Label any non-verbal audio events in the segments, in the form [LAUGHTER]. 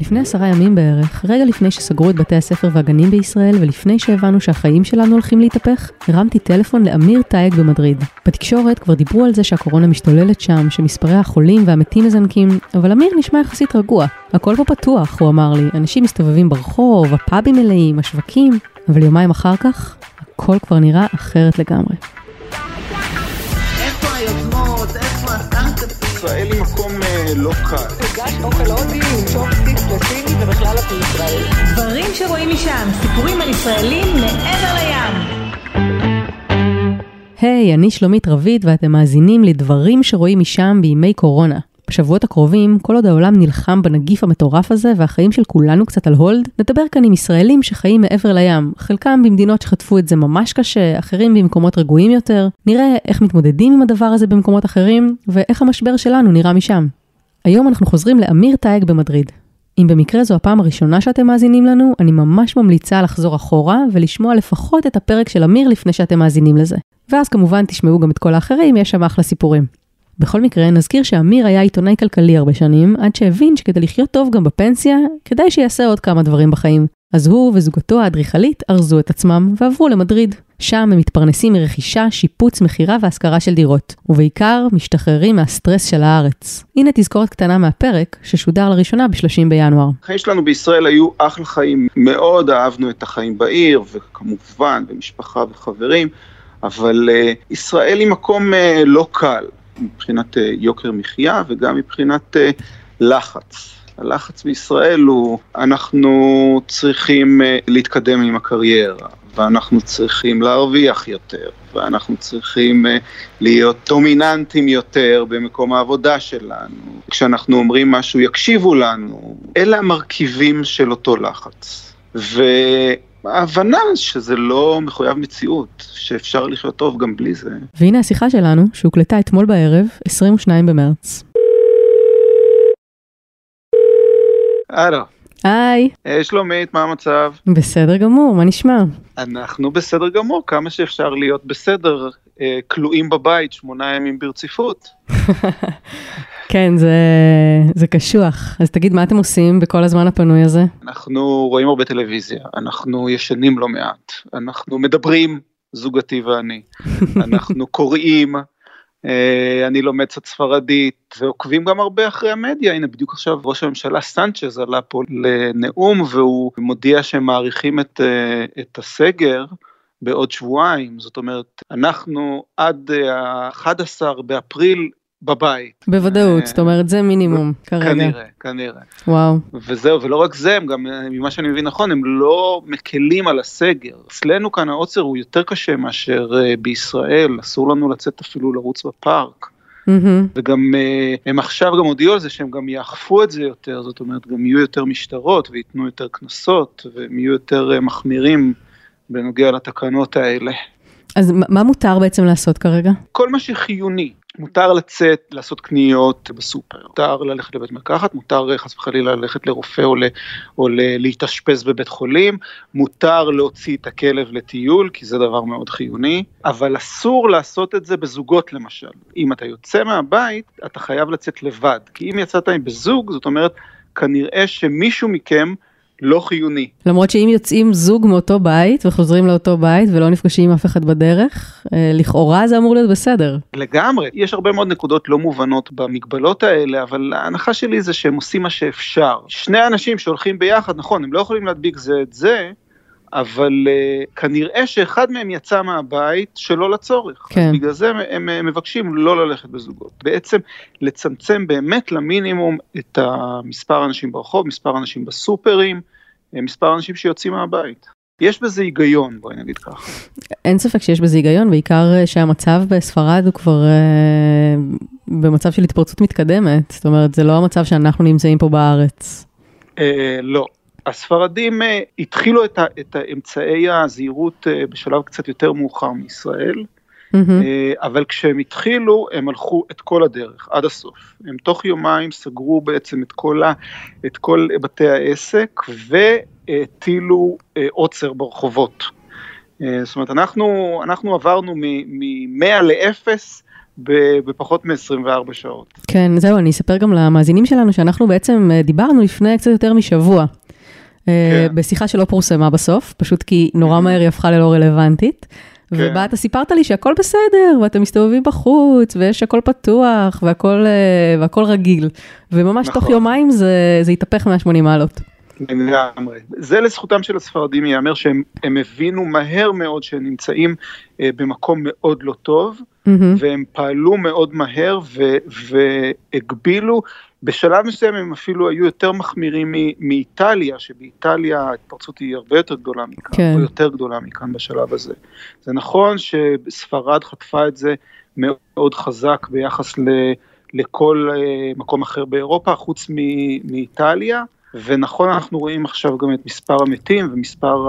לפני עשרה ימים בערך, רגע לפני שסגרו את בתי הספר והגנים בישראל ולפני שהבנו שהחיים שלנו הולכים להתהפך, הרמתי טלפון לאמיר טייג במדריד. בתקשורת כבר דיברו על זה שהקורונה משתוללת שם, שמספרי החולים והמתים מזנקים, אבל אמיר נשמע יחסית רגוע. הכל פה פתוח, הוא אמר לי, אנשים מסתובבים ברחוב, הפאבים מלאים, השווקים, אבל יומיים אחר כך, הכל כבר נראה אחרת לגמרי. איפה היוזמות? איפה הסטארט-אפ? ישראל היא מקום אה, לא קל. לסיני ובכלל את ישראל. דברים שרואים משם, סיפורים על ישראלים מעבר לים. היי, אני שלומית רביד ואתם מאזינים לדברים שרואים משם בימי קורונה. בשבועות הקרובים, כל עוד העולם נלחם בנגיף המטורף הזה והחיים של כולנו קצת על הולד, נדבר כאן עם ישראלים שחיים מעבר לים, חלקם במדינות שחטפו את זה ממש קשה, אחרים במקומות רגועים יותר, נראה איך מתמודדים עם הדבר הזה במקומות אחרים, ואיך המשבר שלנו נראה משם. היום אנחנו חוזרים לאמיר טייג במדריד. אם במקרה זו הפעם הראשונה שאתם מאזינים לנו, אני ממש ממליצה לחזור אחורה ולשמוע לפחות את הפרק של אמיר לפני שאתם מאזינים לזה. ואז כמובן תשמעו גם את כל האחרים, יש שם אחלה סיפורים. בכל מקרה, נזכיר שאמיר היה עיתונאי כלכלי הרבה שנים, עד שהבין שכדי לחיות טוב גם בפנסיה, כדאי שיעשה עוד כמה דברים בחיים. אז הוא וזוגתו האדריכלית ארזו את עצמם ועברו למדריד. שם הם מתפרנסים מרכישה, שיפוץ, מכירה והשכרה של דירות, ובעיקר משתחררים מהסטרס של הארץ. הנה תזכורת קטנה מהפרק, ששודר לראשונה ב-30 בינואר. החיים שלנו בישראל היו אחלה חיים, מאוד אהבנו את החיים בעיר, וכמובן במשפחה וחברים, אבל uh, ישראל היא מקום uh, לא קל. מבחינת אה, יוקר מחיה וגם מבחינת אה, לחץ. הלחץ בישראל הוא, אנחנו צריכים אה, להתקדם עם הקריירה, ואנחנו צריכים להרוויח יותר, ואנחנו צריכים להיות דומיננטים יותר במקום העבודה שלנו. כשאנחנו אומרים משהו, יקשיבו לנו. אלה המרכיבים של אותו לחץ. ו... ההבנה שזה לא מחויב מציאות, שאפשר לחיות טוב גם בלי זה. והנה השיחה שלנו, שהוקלטה אתמול בערב, 22 במרץ. הלו. היי. היי שלומית, מה המצב? בסדר גמור, מה נשמע? אנחנו בסדר גמור, כמה שאפשר להיות בסדר, אה, כלואים בבית שמונה ימים ברציפות. [LAUGHS] כן, זה, זה קשוח. אז תגיד, מה אתם עושים בכל הזמן הפנוי הזה? אנחנו רואים הרבה טלוויזיה, אנחנו ישנים לא מעט, אנחנו מדברים, זוגתי ואני, [LAUGHS] אנחנו קוראים, אני לומד קצת ספרדית, ועוקבים גם הרבה אחרי המדיה, הנה בדיוק עכשיו ראש הממשלה סנצ'ז עלה פה לנאום, והוא מודיע שהם מעריכים את, אה, את הסגר. בעוד שבועיים, זאת אומרת, אנחנו עד ה-11 אה, באפריל בבית. בוודאות, אה, זאת אומרת זה מינימום כרגע. כנראה, כנראה. וואו. וזהו, ולא רק זה, הם גם, אה, ממה שאני מבין נכון, הם לא מקלים על הסגר. אצלנו כאן העוצר הוא יותר קשה מאשר בישראל, אסור לנו לצאת אפילו לרוץ בפארק. Mm-hmm. וגם הם עכשיו גם הודיעו על זה שהם גם יאכפו את זה יותר, זאת אומרת גם יהיו יותר משטרות וייתנו יותר קנסות והם יהיו יותר מחמירים בנוגע לתקנות האלה. אז מה מותר בעצם לעשות כרגע? כל מה שחיוני. מותר לצאת, לעשות קניות בסופר, מותר ללכת לבית מרקחת, מותר חס וחלילה ללכת לרופא או, ל, או ל, להתאשפז בבית חולים, מותר להוציא את הכלב לטיול, כי זה דבר מאוד חיוני, אבל אסור לעשות את זה בזוגות למשל. אם אתה יוצא מהבית, אתה חייב לצאת לבד, כי אם יצאת בזוג, זאת אומרת, כנראה שמישהו מכם לא חיוני. למרות שאם יוצאים זוג מאותו בית וחוזרים לאותו בית ולא נפגשים עם אף אחד בדרך, אה, לכאורה זה אמור להיות בסדר. לגמרי, יש הרבה מאוד נקודות לא מובנות במגבלות האלה, אבל ההנחה שלי זה שהם עושים מה שאפשר. שני אנשים שהולכים ביחד, נכון, הם לא יכולים להדביק זה את זה, אבל uh, כנראה שאחד מהם יצא מהבית שלא לצורך. כן. בגלל זה הם, הם, הם מבקשים לא ללכת בזוגות. בעצם לצמצם באמת למינימום את המספר האנשים ברחוב, מספר האנשים בסופרים, אה, מספר האנשים שיוצאים מהבית. יש בזה היגיון, בואי נגיד ככה. אין ספק שיש בזה היגיון, בעיקר אה, שהמצב בספרד הוא כבר uh, במצב של התפרצות מתקדמת. זאת אומרת, זה לא המצב שאנחנו נמצאים פה בארץ. Uh, לא, הספרדים אה, התחילו את, ה, את אמצעי הזהירות אה, בשלב קצת יותר מאוחר מישראל, mm-hmm. אבל כשהם התחילו הם הלכו את כל הדרך עד הסוף. הם תוך יומיים סגרו בעצם את כל, ה, את כל בתי העסק והטילו עוצר ברחובות. זאת אומרת אנחנו, אנחנו עברנו מ-100 ל-0 ב- בפחות מ-24 שעות. כן, זהו, אני אספר גם למאזינים שלנו שאנחנו בעצם דיברנו לפני קצת יותר משבוע. אה, כן. בשיחה שלא פורסמה בסוף, פשוט כי נורא מהר היא הפכה ללא רלוונטית. כן. ובה אתה סיפרת לי שהכל בסדר, ואתם מסתובבים בחוץ, ויש הכל פתוח, והכל, אה, והכל רגיל. וממש תוך נכון. יומיים זה, זה התהפך 180 מעלות. לגמרי. זה לזכותם של הספרדים ייאמר שהם הם הבינו מהר מאוד שהם נמצאים אה, במקום מאוד לא טוב, מהמם. והם פעלו מאוד מהר ו- והגבילו. בשלב מסוים הם אפילו היו יותר מחמירים מאיטליה, שבאיטליה ההתפרצות היא הרבה יותר גדולה מכאן, כן. או יותר גדולה מכאן בשלב הזה. זה נכון שספרד חטפה את זה מאוד חזק ביחס ל- לכל אה, מקום אחר באירופה, חוץ מ- מאיטליה, ונכון אנחנו רואים עכשיו גם את מספר המתים ומספר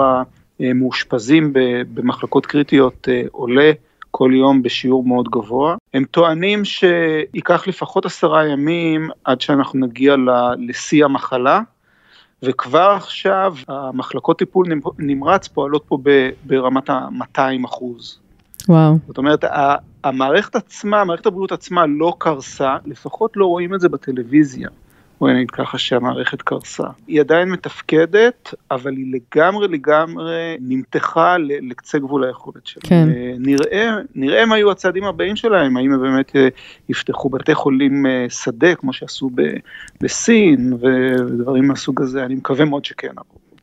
המאושפזים במחלקות קריטיות אה, עולה. כל יום בשיעור מאוד גבוה. הם טוענים שייקח לפחות עשרה ימים עד שאנחנו נגיע לשיא המחלה, וכבר עכשיו המחלקות טיפול נמ- נמרץ פועלות פה ברמת ה-200 אחוז. וואו. זאת אומרת, המערכת עצמה, מערכת הבריאות עצמה לא קרסה, לפחות לא רואים את זה בטלוויזיה. בואי נגיד ככה שהמערכת קרסה. היא עדיין מתפקדת, אבל היא לגמרי לגמרי נמתחה לקצה גבול היכולת שלה. כן. אה, נראה, נראה מה יהיו הצעדים הבאים שלהם, האם הם באמת אה, יפתחו בתי חולים אה, שדה, כמו שעשו ב- בסין, ודברים מהסוג הזה, אני מקווה מאוד שכן.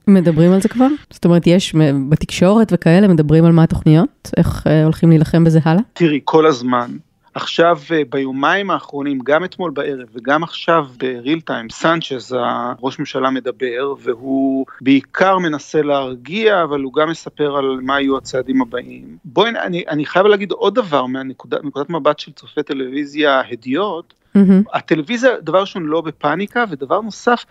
מדברים על זה כבר? זאת אומרת, יש בתקשורת וכאלה, מדברים על מה התוכניות? איך אה, הולכים להילחם בזה הלאה? תראי, כל הזמן. עכשיו, אה, ביומיים האחרונים, גם אתמול בערב וגם עכשיו בריל טיים, סנצ'ז, הראש ממשלה מדבר, והוא בעיקר מנסה להרגיע, אבל הוא גם מספר על מה יהיו הצעדים הבאים. בואי, אני, אני חייב להגיד עוד דבר מנקודת מבט של צופי טלוויזיה הדיוט. מהמם. הטלוויזיה, דבר ראשון, לא בפאניקה, ודבר נוסף,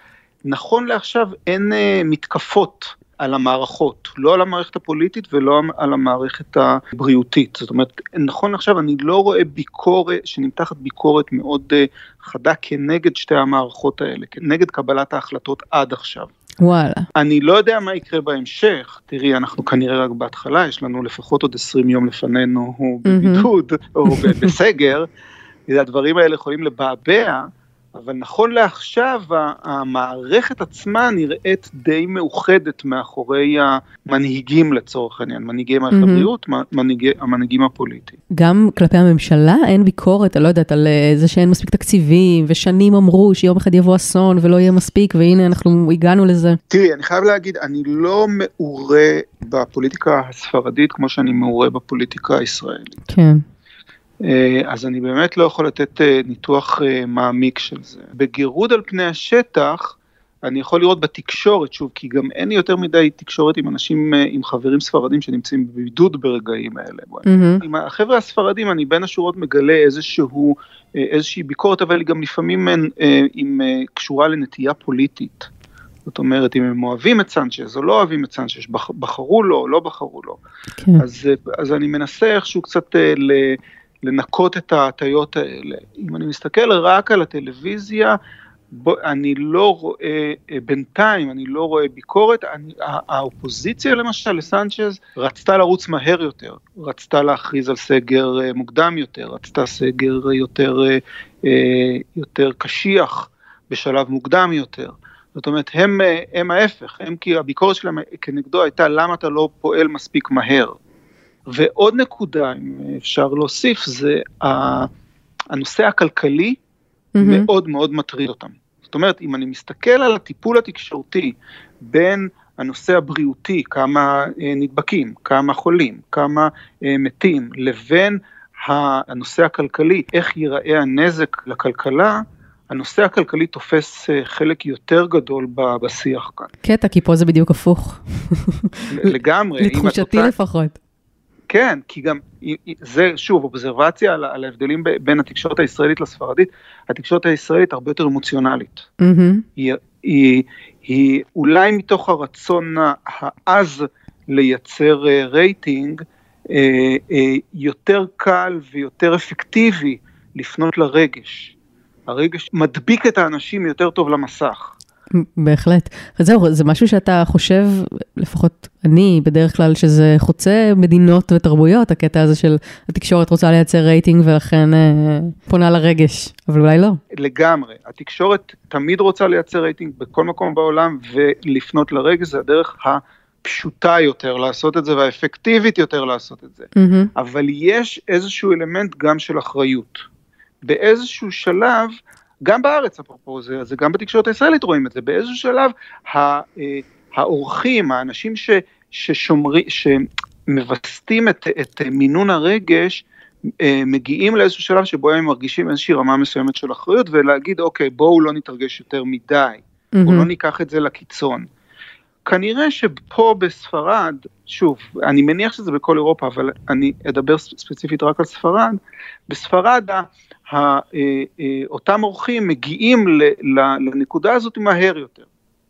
נכון לעכשיו אין אה, מתקפות על המערכות, לא על המערכת הפוליטית ולא על המערכת הבריאותית. זאת אומרת, נכון לעכשיו אני לא רואה ביקורת, שנמתחת ביקורת מאוד אה, חדה כנגד שתי המערכות האלה, כנגד קבלת ההחלטות עד עכשיו. וואלה. אני לא יודע מה יקרה בהמשך, תראי, אנחנו כנראה רק בהתחלה, יש לנו לפחות עוד 20 יום לפנינו הוא בבידוד או בסגר, [LAUGHS] הדברים האלה יכולים לבעבע, אבל נכון לעכשיו המערכת עצמה נראית די מאוחדת מאחורי המנהיגים לצורך העניין, מנהיגי מערכת מהמם. הבריאות, מ- מנהיגי, המנהיגים הפוליטיים. גם כלפי הממשלה אין ביקורת, אני לא יודעת, על אה, זה שאין מספיק תקציבים, ושנים אמרו שיום אחד יבוא אסון ולא יהיה מספיק, והנה אנחנו הגענו לזה. תראי, אני חייב להגיד, אני לא מעורה בפוליטיקה הספרדית כמו שאני מעורה בפוליטיקה הישראלית. כן. אה, אז אני באמת לא יכול לתת אה, ניתוח אה, מעמיק של זה. בגירוד על פני השטח, אני יכול לראות בתקשורת, שוב, כי גם אין לי יותר מדי תקשורת עם אנשים, עם חברים ספרדים שנמצאים בבידוד ברגעים האלה. מהמם. עם החבר'ה הספרדים אני בין השורות מגלה איזשהו, איזושהי ביקורת, אבל היא גם לפעמים עם, אה, קשורה לנטייה פוליטית. זאת אומרת, אם הם אוהבים את סנצ'ז או לא אוהבים את סנצ'ז, בח- בחרו לו או לא בחרו לו. כן. אז, אז אני מנסה איכשהו קצת אה, ל- לנקות את ההטיות האלה. אם אני מסתכל רק על הטלוויזיה, בוא, אני לא רואה, אה, בינתיים אני לא רואה ביקורת, אני, הא- האופוזיציה למשל לסנצ'ז רצתה לרוץ מהר יותר, רצתה להכריז על סגר אה, מוקדם יותר, רצתה סגר יותר, אה, יותר קשיח בשלב מוקדם יותר. זאת אומרת, הם, הם ההפך, הם כי הביקורת שלהם כנגדו הייתה למה אתה לא פועל מספיק מהר. ועוד נקודה, אם אפשר להוסיף, זה הנושא הכלכלי מהמם. מאוד מאוד מטריד אותם. זאת אומרת, אם אני מסתכל על הטיפול התקשורתי בין הנושא הבריאותי, כמה אה, נדבקים, כמה חולים, כמה אה, מתים, לבין הנושא הכלכלי, איך ייראה הנזק לכלכלה, הנושא הכלכלי תופס אה, חלק יותר גדול בשיח כאן. קטע, כי פה זה בדיוק הפוך. לגמרי. לתחושתי לפחות. כן, כי גם זה שוב אובזרבציה על, על ההבדלים בין התקשורת הישראלית לספרדית. התקשורת הישראלית הרבה יותר אמוציונלית. מהמם. היא, היא, היא אולי מתוך הרצון העז לייצר אה, רייטינג, אה, אה, יותר קל ויותר אפקטיבי לפנות לרגש. הרגש מדביק את האנשים יותר טוב למסך. בהחלט. זהו, זה משהו שאתה חושב, לפחות אני בדרך כלל, שזה חוצה מדינות ותרבויות, הקטע הזה של התקשורת רוצה לייצר רייטינג ולכן אה, פונה לרגש, אבל אולי לא. לגמרי. התקשורת תמיד רוצה לייצר רייטינג בכל מקום בעולם, ולפנות לרגש זה הדרך הפשוטה יותר לעשות את זה והאפקטיבית יותר לעשות את זה. מהמם. אבל יש איזשהו אלמנט גם של אחריות. באיזשהו שלב, גם בארץ אפרופו זה, זה גם בתקשורת הישראלית רואים את זה, באיזשהו שלב אה, האורחים, האנשים ש, ששומרים, שמווסתים את, את מינון הרגש, אה, מגיעים לאיזשהו שלב שבו הם מרגישים איזושהי רמה מסוימת של אחריות ולהגיד אוקיי בואו לא נתרגש יותר מדי, או לא מהמם. ניקח את זה לקיצון. כנראה שפה בספרד, שוב, אני מניח שזה בכל אירופה, אבל אני אדבר ספ- ספציפית רק על ספרד, בספרד אה, אה, אותם אורחים מגיעים לנקודה הזאת מהר יותר,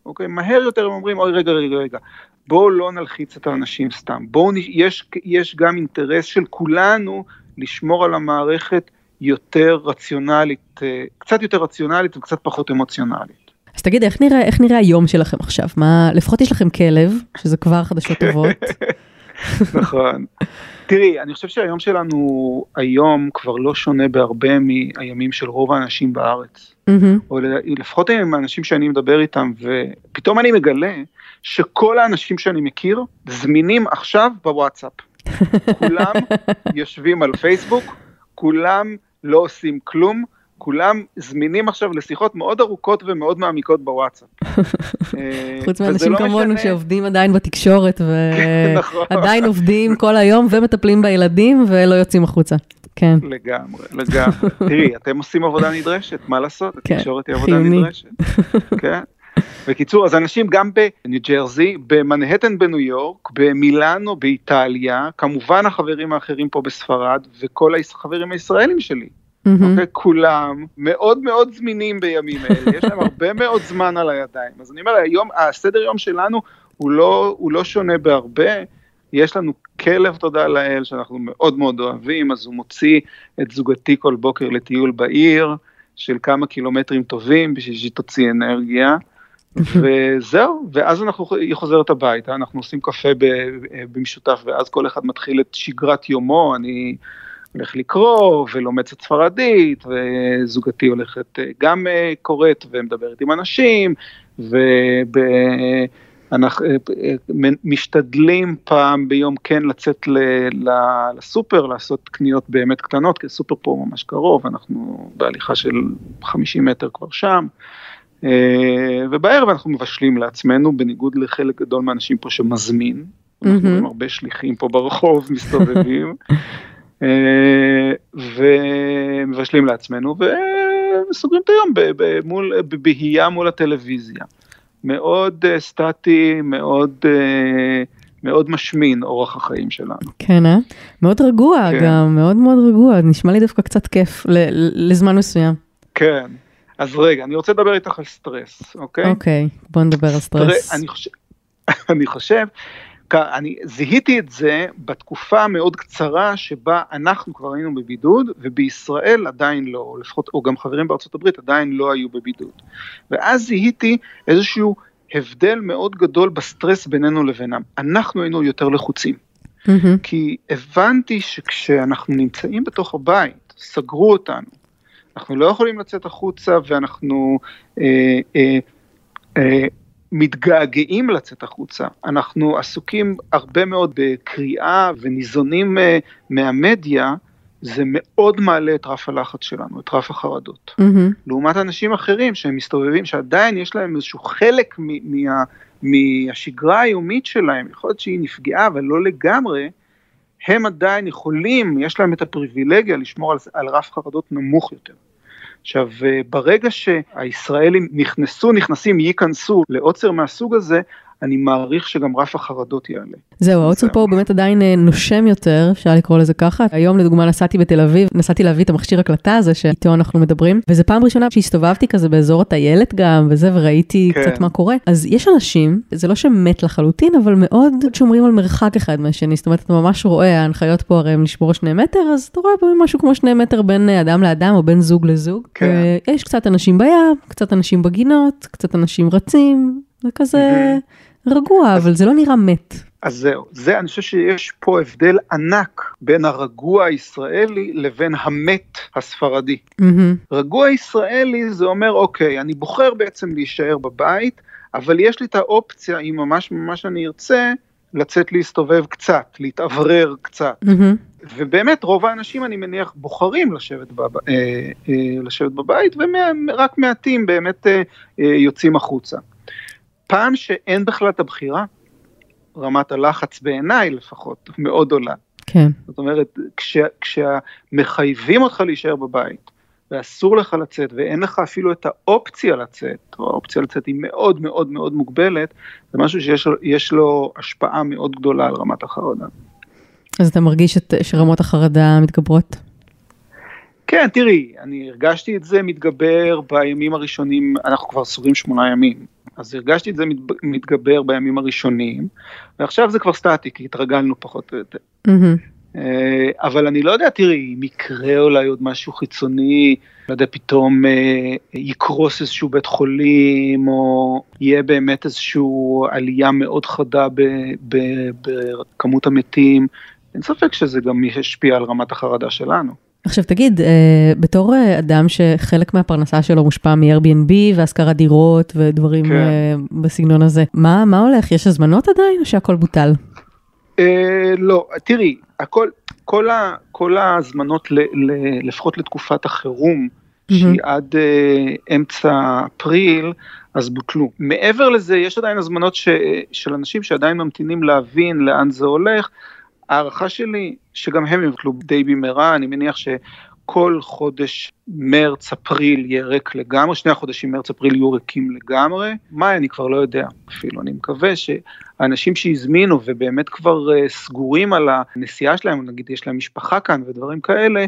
אוקיי? מהר יותר הם אומרים, אוי רגע, רגע, רגע, בואו לא נלחיץ את האנשים סתם, בואו, יש, יש גם אינטרס של כולנו לשמור על המערכת יותר רציונלית, אה, קצת יותר רציונלית וקצת פחות אמוציונלית. אז תגיד, איך נראה, איך נראה היום שלכם עכשיו? מה, לפחות יש לכם כלב, שזה כבר חדשות טובות. [LAUGHS] נכון. תראי, אני חושב שהיום שלנו היום כבר לא שונה בהרבה מהימים של רוב האנשים בארץ. או לפחות עם האנשים שאני מדבר איתם, ופתאום אני מגלה שכל האנשים שאני מכיר זמינים עכשיו בוואטסאפ. [LAUGHS] כולם יושבים על פייסבוק, כולם לא עושים כלום, כולם זמינים עכשיו לשיחות מאוד ארוכות ומאוד מעמיקות בוואטסאפ. [LAUGHS] אה, חוץ מאנשים לא כמונו שעובדים עדיין בתקשורת, [LAUGHS] נכון. ועדיין עובדים כל היום ומטפלים בילדים ולא יוצאים החוצה. כן. לגמרי, לגמרי. [LAUGHS] תראי, אתם עושים עבודה נדרשת, מה לעשות? כן, התקשורת היא עבודה. נדרשת. כן. בקיצור, אז אנשים גם בניו ג'רזי, במנהטן בניו יורק, במילאנו באיטליה, כמובן החברים האחרים פה בספרד, וכל החברים הישראלים שלי. מהמם. אוקיי? כולם מאוד מאוד זמינים בימים אלה, יש להם הרבה [LAUGHS] מאוד זמן על הידיים. אז אני אומר, היום, הסדר יום שלנו הוא לא, הוא לא שונה בהרבה. יש לנו כלב, תודה לאל, שאנחנו מאוד מאוד אוהבים, אז הוא מוציא את זוגתי כל בוקר לטיול בעיר, של כמה קילומטרים טובים, בשביל שהיא תוציא אנרגיה. וזהו, ואז אנחנו, היא חוזרת הביתה, אנחנו עושים קפה במשותף, ואז כל אחד מתחיל את שגרת יומו, אני הולך לקרוא ולומד קצת ספרדית, וזוגתי הולכת אה, גם אה, קוראת ומדברת עם אנשים, ואנחנו משתדלים פעם ביום כן לצאת לסופר, לעשות קניות באמת קטנות, כי הסופר פה ממש קרוב, אנחנו בהליכה של 50 מטר כבר שם. אה, ובערב אנחנו מבשלים לעצמנו, בניגוד לחלק גדול מהאנשים פה שמזמין. אנחנו. רואים הרבה שליחים פה ברחוב מסתובבים. [LAUGHS] אה, ומבשלים לעצמנו וסוגרים את היום מול- בבהייה מול הטלוויזיה. מאוד אה, סטטי, מאוד, אה, מאוד משמין אורח החיים שלנו. כן, אה? מאוד רגוע כן. גם, מאוד מאוד רגוע, נשמע לי דווקא קצת כיף לזמן מסוים. כן. אז רגע, אני רוצה לדבר איתך על סטרס, אוקיי? אוקיי, בוא נדבר על תראה, סטרס. אני חושב, [LAUGHS] אני חושב, אני זיהיתי את זה בתקופה המאוד קצרה שבה אנחנו כבר היינו בבידוד ובישראל עדיין לא, או לפחות, או גם חברים בארצות הברית עדיין לא היו בבידוד. ואז זיהיתי איזשהו הבדל מאוד גדול בסטרס בינינו לבינם. אנחנו היינו יותר לחוצים, מהמם. כי הבנתי שכשאנחנו נמצאים בתוך הבית, סגרו אותנו, אנחנו לא יכולים לצאת החוצה ואנחנו אה, אה, אה, מתגעגעים לצאת החוצה. אנחנו עסוקים הרבה מאוד בקריאה וניזונים אה, מהמדיה, זה מאוד מעלה את רף הלחץ שלנו, את רף החרדות. מהמם. לעומת אנשים אחרים שהם מסתובבים, שעדיין יש להם איזשהו חלק מ- מה, מהשגרה היומית שלהם, יכול להיות שהיא נפגעה, אבל לא לגמרי, הם עדיין יכולים, יש להם את הפריבילגיה לשמור על, על רף חרדות נמוך יותר. עכשיו, אה, ברגע שהישראלים נכנסו, נכנסים, ייכנסו לעוצר מהסוג הזה, אני מעריך שגם רף החרדות יעלה. זהו, האוצר פה הוא באמת עדיין אה, נושם יותר, אפשר לקרוא לזה ככה. היום לדוגמה נסעתי בתל אביב, נסעתי להביא את המכשיר הקלטה הזה שאיתו אנחנו מדברים, וזו פעם ראשונה שהסתובבתי כזה באזור הטיילת גם, וזה, וראיתי כן. קצת מה קורה. אז יש אנשים, זה לא שמת לחלוטין, אבל מאוד שומרים על מרחק אחד מהשני, זאת אומרת, אתה ממש רואה, ההנחיות פה הרי הם לשמור שני מטר, אז אתה רואה פה משהו כמו שני מטר בין אה, אדם לאדם או בין זוג לזוג. כן. יש קצת אנשים בים, קצת אנשים בגינות, קצת אנשים רצים, זה כזה רגוע, אבל זה לא נראה מת. אז זהו, זה, אני חושב שיש פה הבדל ענק בין הרגוע הישראלי לבין המת הספרדי. מהמם. רגוע ישראלי זה אומר, אוקיי, אני בוחר בעצם להישאר בבית, אבל יש לי את האופציה, אם ממש ממש אני ארצה, לצאת להסתובב קצת, להתאוורר קצת. מהמם. ובאמת רוב האנשים אני מניח בוחרים לשבת, בב... אה, אה, לשבת בבית ורק מעטים באמת אה, אה, יוצאים החוצה. פעם שאין בכלל את הבחירה, רמת הלחץ בעיניי לפחות מאוד עולה. כן. זאת אומרת, כש, כשמחייבים אותך להישאר בבית ואסור לך לצאת ואין לך אפילו את האופציה לצאת, או האופציה לצאת היא מאוד מאוד מאוד מוגבלת, זה משהו שיש לו- יש לו השפעה מאוד גדולה על רמת החרדה. אז אתה מרגיש את, שרמות החרדה מתגברות? כן, תראי, אני הרגשתי את זה מתגבר בימים הראשונים, אנחנו כבר סוגרים שמונה ימים, אז הרגשתי את זה מת, מתגבר בימים הראשונים, ועכשיו זה כבר סטטי, כי התרגלנו פחות או יותר. אה, אבל אני לא יודע, תראי, אם יקרה אולי עוד משהו חיצוני, לא יודע, פתאום אה, יקרוס איזשהו בית חולים, או יהיה באמת איזושהי עלייה מאוד חדה בכמות המתים, אין ספק שזה גם ישפיע על רמת החרדה שלנו. עכשיו תגיד, אה, בתור אה, אדם שחלק מהפרנסה שלו מושפע מ-Airbnb והשכרת דירות ודברים כן. אה, בסגנון הזה, מה, מה הולך? יש הזמנות עדיין או שהכל בוטל? אה, לא, תראי, הכל, כל, ה, כל ההזמנות, ל, ל, לפחות לתקופת החירום, שהיא עד אה, אמצע אפריל, אז בוטלו. מעבר לזה, יש עדיין הזמנות ש, של אנשים שעדיין ממתינים להבין לאן זה הולך. ההערכה שלי, שגם הם יבוטלו די במהרה, אני מניח שכל חודש מרץ, אפריל יהיה ריק לגמרי, שני החודשים מרץ, אפריל יהיו ריקים לגמרי. מאי, אני כבר לא יודע אפילו, אני מקווה שהאנשים שהזמינו ובאמת כבר אה, סגורים על הנסיעה שלהם, נגיד יש להם משפחה כאן ודברים כאלה,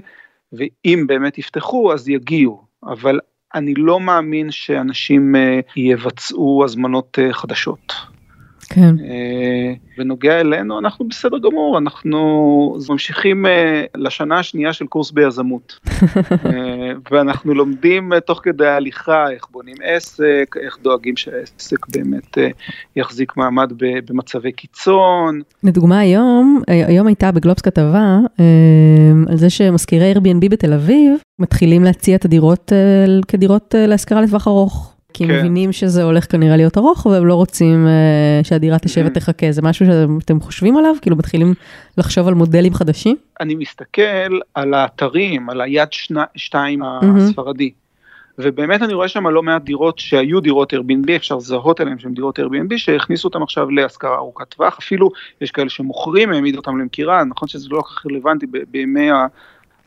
ואם באמת יפתחו אז יגיעו, אבל אני לא מאמין שאנשים אה, יבצעו הזמנות אה, חדשות. כן. אה, בנוגע אלינו אנחנו בסדר גמור אנחנו ממשיכים אה, לשנה השנייה של קורס ביזמות [LAUGHS] אה, ואנחנו לומדים תוך כדי ההליכה איך בונים עסק איך דואגים שהעסק באמת יחזיק מעמד במצבי קיצון לדוגמה היום, היום הייתה בגלובס כתבה על זה שמשכירי Airbnb בתל אביב מתחילים להציע את הדירות כדירות להשכרה לטווח ארוך. כי הם כן. מבינים שזה הולך כנראה להיות ארוך והם לא רוצים אה, שהדירה תשב Mhm. ותחכה, זה משהו שאתם חושבים עליו? כאילו מתחילים לחשוב על מודלים חדשים? אני מסתכל על האתרים על היד שני, שתיים מהמם. הספרדי. ובאמת אני רואה שם לא מעט דירות שהיו דירות Airbnb, אפשר לזהות עליהן שהן דירות Airbnb, שהכניסו אותן עכשיו להשכרה ארוכת טווח, אפילו יש כאלה שמוכרים, העמידו אותם למכירה, נכון שזה לא כל כך רלוונטי בימי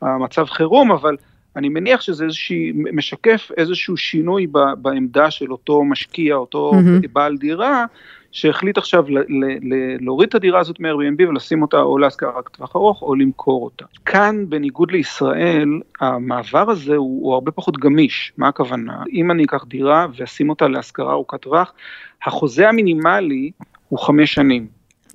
המצב חירום, אבל אני מניח שזה איזושהי, משקף איזשהו שינוי ב, בעמדה של אותו משקיע, אותו מהמם. בעל דירה, שהחליט עכשיו ל, ל, ל, להוריד את הדירה הזאת מ-Airbnb ולשים אותה או להשכרה רק טווח ארוך או למכור אותה. כאן, בניגוד לישראל, המעבר הזה הוא, הוא הרבה פחות גמיש. מה הכוונה? אם אני אקח דירה ואשים אותה להשכרה ארוכת טווח, החוזה המינימלי הוא חמש שנים.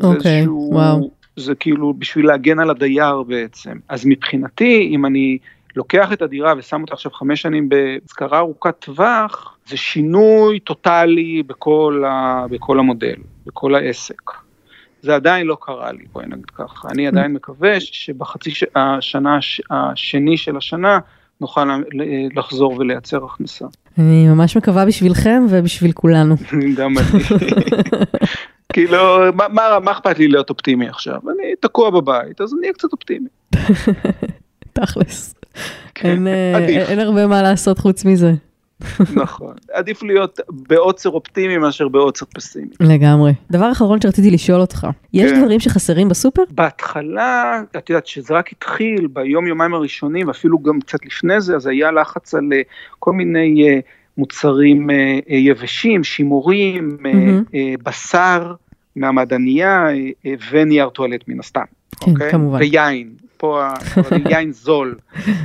אוקיי, איזשהו- וואו. זה כאילו בשביל להגן על הדייר בעצם. אז מבחינתי, אם אני לוקח את הדירה ושם אותה עכשיו חמש שנים בהשכרה ארוכת טווח, זה שינוי טוטאלי בכל, ה, בכל המודל, בכל העסק. זה עדיין לא קרה לי, בואי נגיד ככה. אני עדיין מקווה שבחצי ש... השנה הש... השני של השנה נוכל ל- לחזור ולייצר הכנסה. אני ממש מקווה בשבילכם ובשביל כולנו. [LAUGHS] גם אני. כאילו, מה אכפת לי להיות אופטימי עכשיו? אני תקוע בבית, אז אני אהיה קצת אופטימי. [LAUGHS] תכלס. כן, אין, אה, עדיף. אין הרבה מה לעשות חוץ מזה. נכון. עדיף להיות בעוצר אופטימי מאשר בעוצר פסימי. לגמרי. דבר אחרון שרציתי לשאול אותך, יש כן. דברים שחסרים בסופר? בהתחלה, את יודעת, שזה רק התחיל ביום יומיים הראשונים, ואפילו גם קצת לפני זה, אז היה לחץ על אה, כל מיני אה, מוצרים יבשים, שימורים. אה, בשר מהמעדניה אה, ונייר טואלט מן הסתם. כן, אוקיי? כמובן. ויין, פה [LAUGHS] יין זול,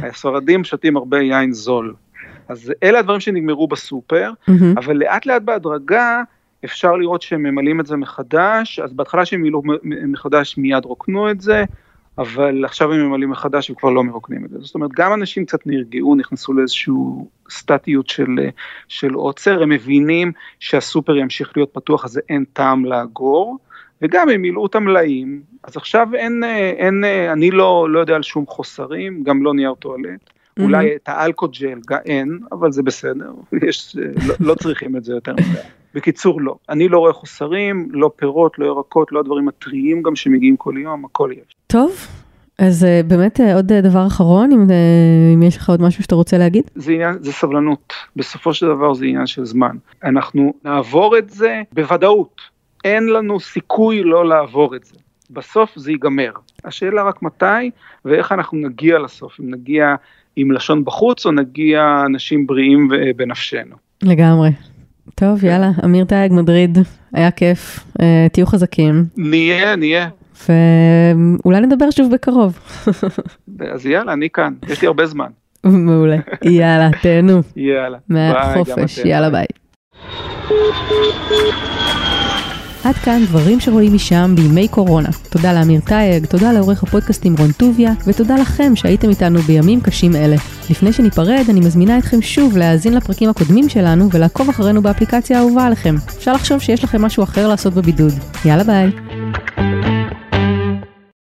הספרדים שותים הרבה יין זול. אז אלה הדברים שנגמרו בסופר, מהמם. אבל לאט לאט בהדרגה אפשר לראות שהם ממלאים את זה מחדש, אז בהתחלה שהם מילאו מחדש מיד רוקנו את זה, אבל עכשיו הם ממלאים מחדש וכבר לא מרוקנים את זה. זאת אומרת, גם אנשים קצת נרגעו, נכנסו לאיזושהי סטטיות של, של עוצר, הם מבינים שהסופר ימשיך להיות פתוח, אז אין טעם לאגור, וגם הם מילאו את המלאים, אז עכשיו אין, אין, אני לא, לא יודע על שום חוסרים, גם לא נייר טואלט. אולי את האלכוג'ל אין, אבל זה בסדר, יש, לא, לא צריכים את זה יותר מדי. בקיצור, לא. אני לא רואה חוסרים, לא פירות, לא ירקות, לא הדברים הטריים גם שמגיעים כל יום, הכל יש. טוב, אז אה, באמת אה, עוד אה, דבר אחרון, אם, אם יש לך עוד משהו שאתה רוצה להגיד? זה עניין, זה סבלנות. בסופו של דבר זה עניין של זמן. אנחנו נעבור את זה בוודאות. אין לנו סיכוי לא לעבור את זה. בסוף זה ייגמר. השאלה רק מתי ואיך אנחנו נגיע לסוף, אם נגיע עם לשון בחוץ או נגיע אנשים בריאים בנפשנו. לגמרי. טוב, יאללה, אמיר טייג, מדריד, היה כיף, תהיו חזקים, נהיה, נהיה. ואולי נדבר שוב בקרוב. [LAUGHS] אז יאללה, אני כאן, יש לי הרבה זמן. מעולה. [LAUGHS] יאללה, תהנו יאללה. מהחופש, יאללה. ביי. עד כאן דברים שרואים משם בימי קורונה. תודה לאמיר טייג, תודה לעורך הפודקאסטים רון טוביה, ותודה לכם שהייתם איתנו בימים קשים אלה. לפני שניפרד, אני מזמינה אתכם שוב להאזין לפרקים הקודמים שלנו ולעקוב אחרינו באפליקציה האהובה עליכם. אפשר לחשוב שיש לכם משהו אחר לעשות בבידוד. יאללה ביי.